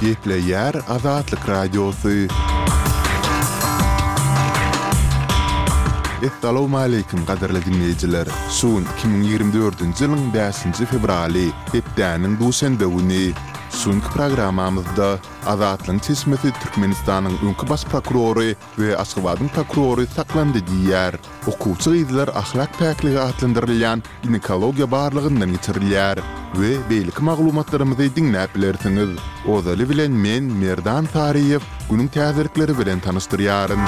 Gepleýär Azatlyk Radiosy. Essalawmaleýkim gadyrly diňleýjiler! Şu gün iki müň ýigrimi dördünji ýylyň bäşinji fewraly, hepdäniň duşenbe güni. Şu günki programmamyzda Azatlygyň çeşmesi Türkmenistanyň öňki baş prokurory, we Aşgabadyň prokurory saklandy diýýär. Okuwçy gyzlar ahlak päkligi atlandyrylýan ginekologiýa barlagyndan geçirilýär we beýleki maglumatlarymyzy diňläp bilersiňiz. Ozaly bilen men, Merdan Saryýew, günüň täzelikleri bilen tanyşdyrýaryn.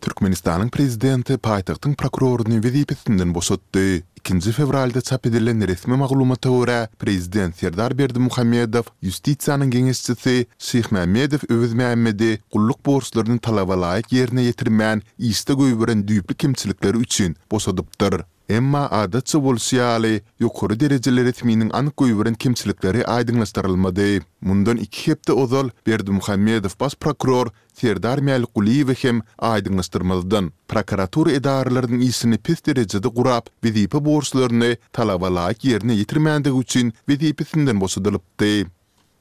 Türkmenistanyň Prezidenti paýtagtyň prokuroryny wezipesinden boşatdy. Ikinji fewralda çap edilen resmi maglumata görä, prezident Serdar Berdimuhamedow Ýustisiýanyň geňeşçisi Şyhmämmedow Öwezmämmedi gulluk borçlaryny talabalaýyk ýerine ýetirmän işde goýberen düýpli kemçilikleri üçin boşadypdyr. Emma adatça bolşy ýaly, ýokary derejeli resminiň anyk goýberen kemçilikleri aýdyňlaşdyrylmady. Mundan iki hepde ozal Berdimuhamedow baş prokuror Serdar Mälikgulyýewe hem aýdyňlaşdyrmazdan, prokuratura edaralarynyň işini pes derejede gurap, wezipe borçlaryny talaba laýyk ýerine ýetirmändigi üçin wezipesinden boşadylypdy.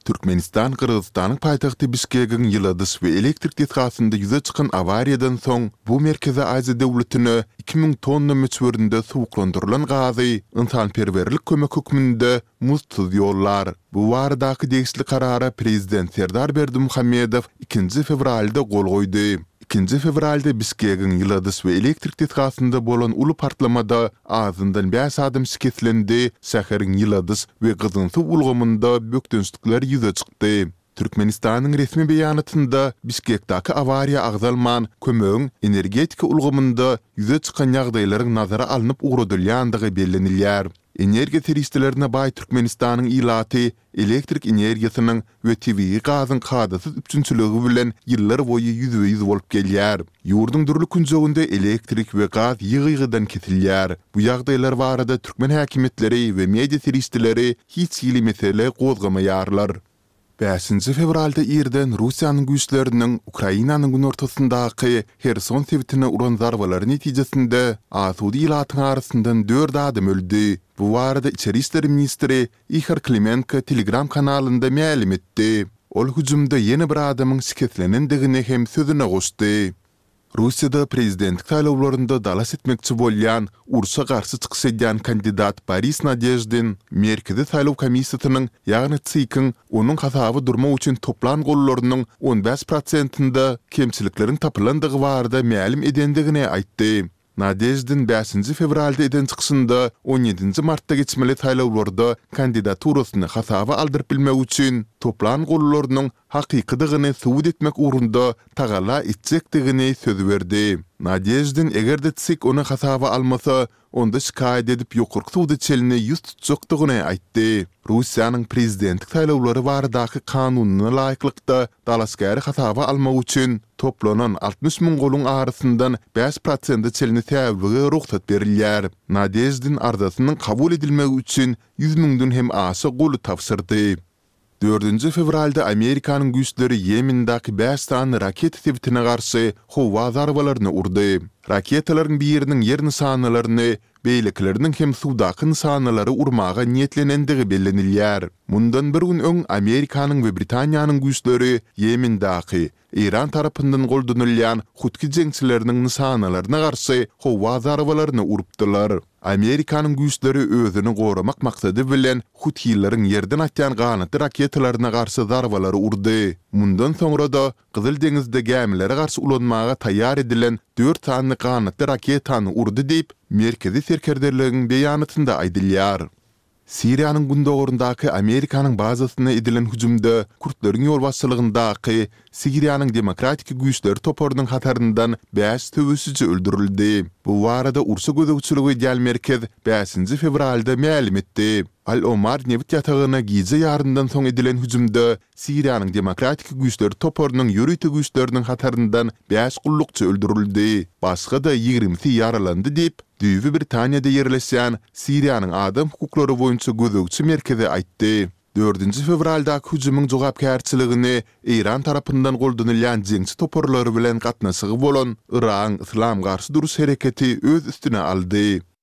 Türkmenistan Gyrgyzystanyň paýtagty Bişkegiň ýyladyş we elektrik desgasynda ýüze çykan awariýadan soň bu Merkezi Aziýa döwletine iki müň tonna möçberinde suwuklandyrylan gazy ynsanperwerlik kömek hökmünde Muzdsuz ýollar. Bu baradaky degişli karara prezident Serdar Berdimuhamedow ikinji fewralda gol goýdy. Ikinji fewralda Bişkegiň ýyladyş we elektrik desgasynda bolan uly partlamada azyndan bäş adam şikeslendi, şäheriň ýyladyş we gyzgyn suw ulgamynda bökdençlikler ýüze çykdy. Türkmenistanyň resmi beýanatynda Bişkekdäki awariýa agzalman, kömegiň energetika ulgamynda ýüze çykan ýagdaýlaryň nazara alnyp ugradylýandygy bellenilýär. Energiýa serişdelerine baý Türkmenistanyň ilaty elektrik energiýasynyň we tebigy gazyň kadasyz üpjünçiligi bilen ýyllar boýy ýüzbe-ýüz bolup gelýär. Ýurduň dürli künjeginde elektrik we gaz ýygy-ýygydan kesilýär. Bu ýagdaýlar barada türkmen häkimiýetleri we media serişdeleri hiç hili mesele gozgamaýarlar. Bäşinji fewralda irden Russiýanyň güýçleriniň Ukrainanyň günortasyndaky Herson sebitine uran zarbalary netijesinde asuda ilatyň arasyndan dört adam öldi. Bu barada içeri işler ministri Ihor Klimenko Telegram kanalynda mälim etdi. Ol hüjümde ýene bir adamyň şikeslenendigini hem sözüne goşdy. Russiýada prezidentlik saýlawlarynda dalaş etmekçi bolýan urşa garşy çykyş edýän kandidat Boris Nadeždin Merkezi saýlaw komissiýasynyň, ýagny CIK-iň onuň hasaba durmak üçin toplan gollarynyň on bäş prosentinde kemçilikleriň tapylandygy barada mälim edendigini aýtdy. Nadeždin bäşinji fewralda eden çykyşynda on ýedinji martda geçmeli saýlawlarda kandidaturasyny hasaba aldyryp bilmek üçin toplan gollarynyň hakykydygyny subut etmek ugrunda tagalla etjekdigini söz berdi. Nadeždin eger-de CSIK ony hasaba almasa, onda şikaýat edip ýokarky suda çenli ýüz tutjakdygyny aýtdy. Russiýanyň prezidentlik saýlawlary baradaky kanunyna laýyklykda Dalaşgäri hasaba almak üçin toplanan altmyş müň goluň arasyndan bäş prosenti çenli säwlige rugsat berilýär. Nadeždin arzasynyň kabul edilmegi üçin ýüz müňden hem aşa goly tabşyrdy. Dördünji fewralda Amerikanyň güýçleri Ýemendaky bäş sany raketa sebitine garşy howa zarbalaryny urdy. Raketalaryň biriniň ýer nyşanalaryny beýlekileriniň hem suwdaky nyşanalary urmaga niýetlenendigi bellenilýär. Mundan bir gün öň Amerikanyň we Britaniýanyň güýçleri Ýemendaky, Eýran tarapyndan goldanylýan Hutki jeňçileriniň nyşanalaryna garşy howa zarbalaryny urupdylar. Amerikanyň güýçleri özüni goramak maksady bilen Huthileriň ýerden atýan ganatly raketalaryna garşy zarbalary urdy. Mundan soňra-da Gyzyl deňizde gämilere garşy ulanmaga taýýar edilen dört sany ganatly raketany urdy diýip, merkezi serkerderligiň beýanatynda aýdylýar. Siriýanyň gündogaryndaky Amerikanyň bazasyna edilen hüjümde kürtleriň ýolbaşçylygyndaky Siriýanyň demokratik güýçleri toparynyň hataryndan bäş söweşiji öldürildi. Bu barada urşa gözegçilik edýän merkez bäşinji fewralda mälim etdi. Al-Omar nebit ýatagyna gije ýarymdan soň edilen hüjümde Siriýanyň Demokratik güýçler toparynyň ýörite güýçleriniň hataryndan bäş gullukçy öldürildi, başga-da ýigrimisi ýaralandy diýip, düýbi Britaniýada ýerleşýän Siriýanyň adam hukuklary boýunça gözegçi merkezi aýtdy. Dördünji fewraldaky hüjümiň jogapkärçiligini Eýran tarapyndan goldanylýan jeňçi toparlary bilen gatnaşygy bolan Yragyň Yslam garşy duruş hereketi öz üstüne aldy.